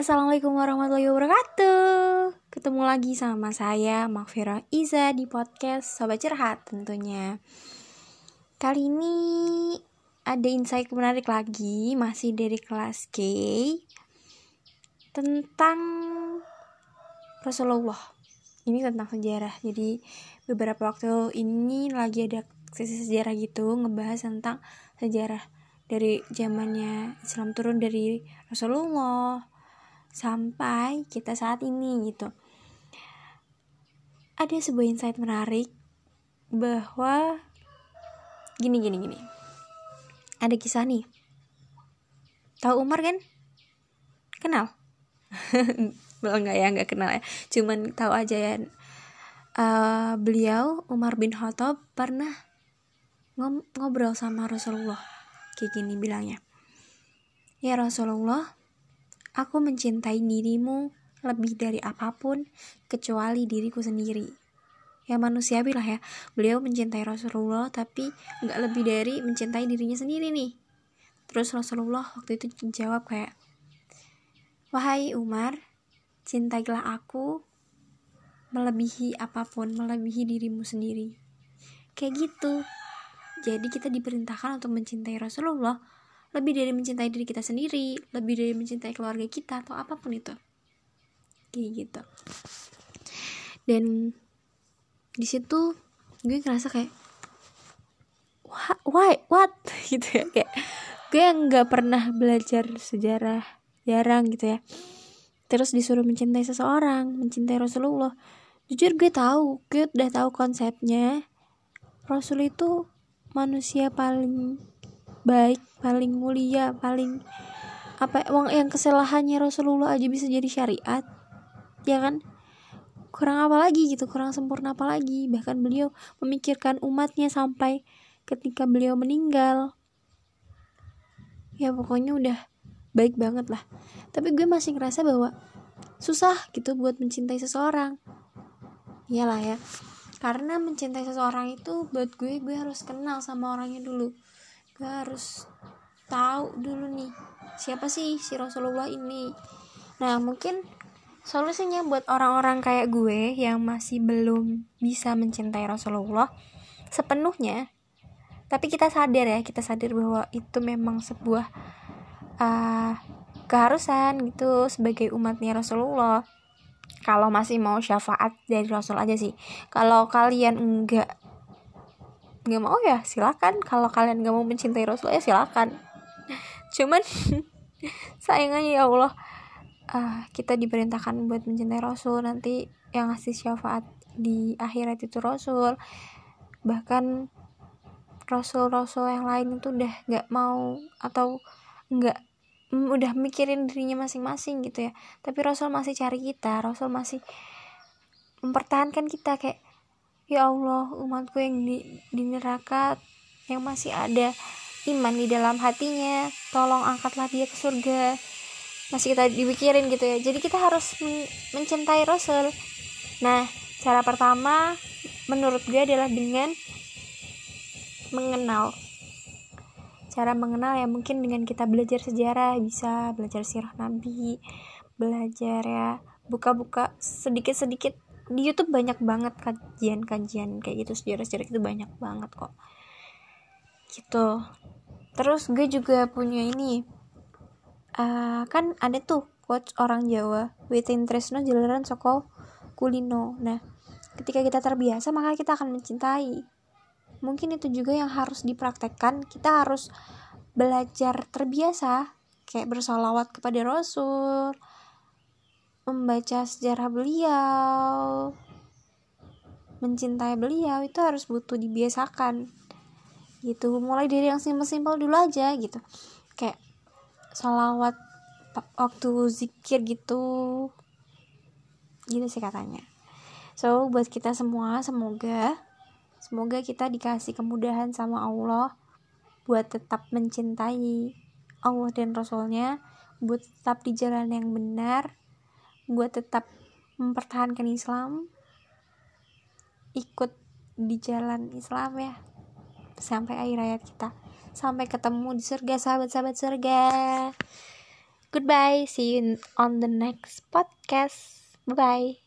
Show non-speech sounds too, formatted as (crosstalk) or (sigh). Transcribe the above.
Assalamualaikum warahmatullahi wabarakatuh. Ketemu lagi sama saya Makfira Iza di podcast Sobat Cerhat tentunya. Kali ini ada insight menarik lagi Masih dari kelas K Tentang Rasulullah. Ini tentang sejarah. Jadi beberapa waktu ini lagi ada sesi sejarah gitu Ngebahas tentang sejarah dari zamannya Islam turun dari Rasulullah sampai kita saat ini gitu. Ada sebuah insight menarik bahwa gini gini gini. Ada kisah nih. Tahu Umar kan? Kenal? (laughs) Belum nggak ya nggak kenal ya. Cuman tahu aja ya. Uh, beliau Umar bin Khattab pernah ngobrol sama Rasulullah kayak gini bilangnya. Ya Rasulullah, Aku mencintai dirimu lebih dari apa pun kecuali diriku sendiri. Ya manusiawi lah ya. Beliau mencintai Rasulullah tapi nggak lebih dari mencintai dirinya sendiri nih. Terus Rasulullah waktu itu menjawab kayak, Wahai Umar, cintailah aku melebihi apa pun, melebihi dirimu sendiri. Kayak gitu. Jadi kita diperintahkan untuk mencintai Rasulullah lebih dari mencintai diri kita sendiri lebih dari mencintai keluarga kita atau apa pun itu. Kayak gitu. Dan di situ gue ngerasa kayak why what? (laughs) Gitu ya kayak gue yang nggak pernah belajar sejarah jarang gitu ya. Terus disuruh mencintai seseorang mencintai Rasulullah. Jujur gue tahu gue udah tahu konsepnya. Rasul itu manusia paling baik paling mulia paling apa uang yang kesalahannya Rasulullah aja bisa jadi syariat ya kan? Kurang apa lagi gitu kurang sempurna apa lagi? Bahkan beliau memikirkan umatnya sampai ketika beliau meninggal. Ya pokoknya udah baik banget lah. Tapi gue masih ngerasa bahwa susah gitu buat mencintai seseorang. Iyalah ya. Karena mencintai seseorang itu buat gue gue harus kenal sama orangnya dulu gue harus tahu dulu nih siapa sih si Rasulullah ini. Nah mungkin solusinya buat orang-orang kayak gue yang masih belum bisa mencintai Rasulullah sepenuhnya tapi kita sadar ya kita sadar bahwa itu memang sebuah uh, keharusan gitu sebagai umatnya Rasulullah. Kalau masih mau syafaat dari Rasul aja sih. Kalau kalian enggak nggak mau ya silakan. Kalau kalian nggak mau mencintai Rasul ya silakan. Cuman (laughs) sayangnya ya Allah uh, kita diperintahkan buat mencintai Rasul. Nanti yang ngasih syafaat di akhirat itu Rasul. Bahkan Rasul-Rasul yang lain itu udah nggak mau atau nggak mm, udah mikirin dirinya masing-masing gitu ya. Tapi Rasul masih cari kita Rasul masih mempertahankan kita. Kayak Ya Allah, umatku yang di, di neraka yang masih ada iman di dalam hatinya, tolong angkatlah dia ke surga. Masih kita dipikirin gitu ya. Jadi kita harus men mencintai Rasul. Nah, cara pertama menurut gue adalah dengan mengenal. Cara mengenal ya mungkin dengan kita belajar sejarah, bisa belajar sirah Nabi, belajar ya buka-buka sedikit-sedikit di YouTube banyak banget kajian-kajian kayak gitu sejarah-sejarah itu banyak banget kok. Gitu. Terus gue juga punya ini uh, kan ada tuh quotes orang Jawa Witin Tresno jalanan soko kulino. Nah ketika kita terbiasa maka kita akan mencintai. Mungkin itu juga yang harus dipraktekkan. Kita harus belajar terbiasa kayak bersolawat kepada Rasul membaca sejarah beliau mencintai beliau itu harus butuh dibiasakan. Gitu mulai dari yang simpel-simpel dulu aja gitu. Kayak salawat waktu zikir gitu. Gitu sih katanya. So buat kita semua semoga semoga kita dikasih kemudahan sama Allah buat tetap mencintai Allah dan Rasulnya buat tetap di jalan yang benar buat tetap mempertahankan Islam ikut di jalan Islam ya sampai akhir hayat kita. Sampai ketemu di surga sahabat-sahabat surga. Goodbye see you on the next podcast. Bye bye